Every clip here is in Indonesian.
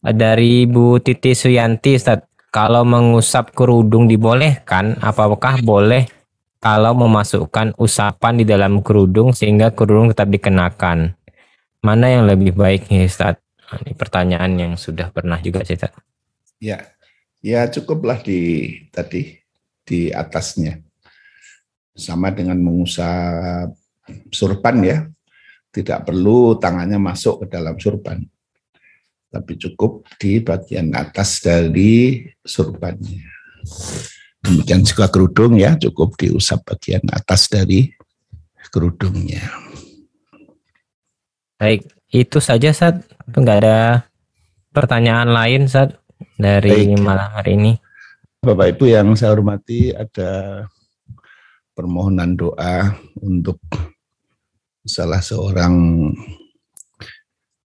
Dari Bu Titi Suyanti, Ustaz. Kalau mengusap kerudung dibolehkan, apakah boleh kalau memasukkan usapan di dalam kerudung sehingga kerudung tetap dikenakan? Mana yang lebih baik nih Ustaz? Nah, ini pertanyaan yang sudah pernah juga Ustaz. Ya, ya cukuplah di tadi di atasnya. Sama dengan mengusap surban ya. Tidak perlu tangannya masuk ke dalam surban tapi cukup di bagian atas dari surbannya. Demikian juga kerudung ya, cukup diusap bagian atas dari kerudungnya. Baik, itu saja saat enggak ada pertanyaan lain saat dari Baik. malam hari ini. Bapak Ibu yang saya hormati, ada permohonan doa untuk salah seorang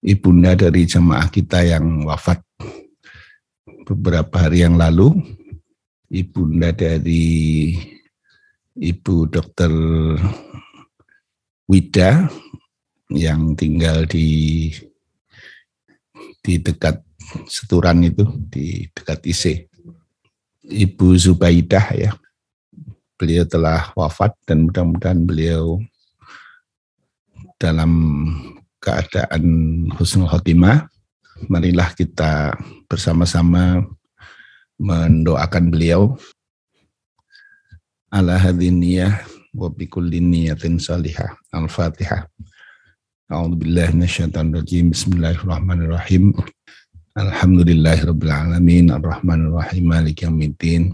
ibunda dari jemaah kita yang wafat beberapa hari yang lalu, ibunda dari Ibu Dokter Wida yang tinggal di di dekat Seturan itu, di dekat IC. Ibu Zubaidah ya. Beliau telah wafat dan mudah-mudahan beliau dalam keadaan husnul khotimah, marilah kita bersama-sama mendoakan beliau ala hadiniyah wa bikulli niyatin salihah. Al-Fatihah. A'udzubillahi minasyaitonir rajim. Bismillahirrahmanirrahim. Alhamdulillahirabbil alamin arrahmanir rahim maliki yaumiddin.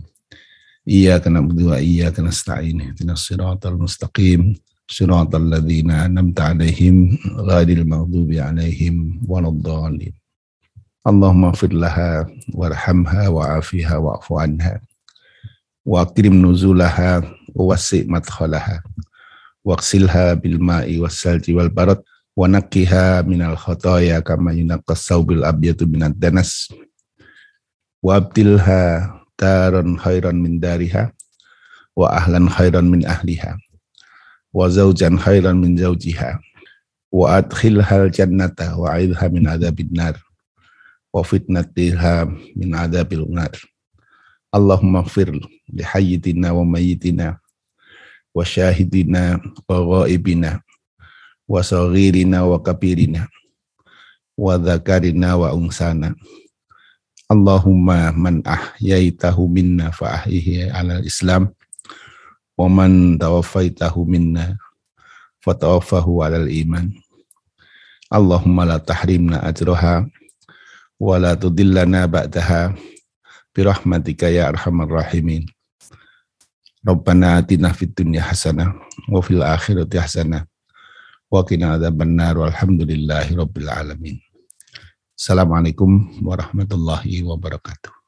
Iyyaka na'budu wa iyyaka nasta'in. Ihdinas siratal mustaqim. صراط الذين أنعمت عليهم غير المغضوب عليهم ولا الضالين. اللهم اغفر لها وارحمها وعافها واعف عنها واكرم نزولها ووسع مدخلها واغسلها بالماء والثلج والبرد ونقها من الخطايا كما ينقى الثوب الأبيض من الدنس وأبدلها دارا خيرا من دارها وأهلا خيرا من أهلها. وزوجا خيرا من زوجها وأدخلها الجنة وعيدها من عذاب النار وفتنتها من عذاب النار اللهم اغفر لحيتنا وميتنا وشاهدنا وغائبنا وصغيرنا وكبيرنا وذكرنا وأنثانا. اللهم من أحييته منا فأحيه على الإسلام. Wa man tawaffaitahu minna fatawaffahu alal iman. Allahumma la tahrimna ajraha wa la tudillana ba'daha birahmatika ya arhamar rahimin. Rabbana atina fid dunya hasanah wa fil akhirati hasanah wa qina adzabannar walhamdulillahi rabbil alamin. Assalamualaikum warahmatullahi wabarakatuh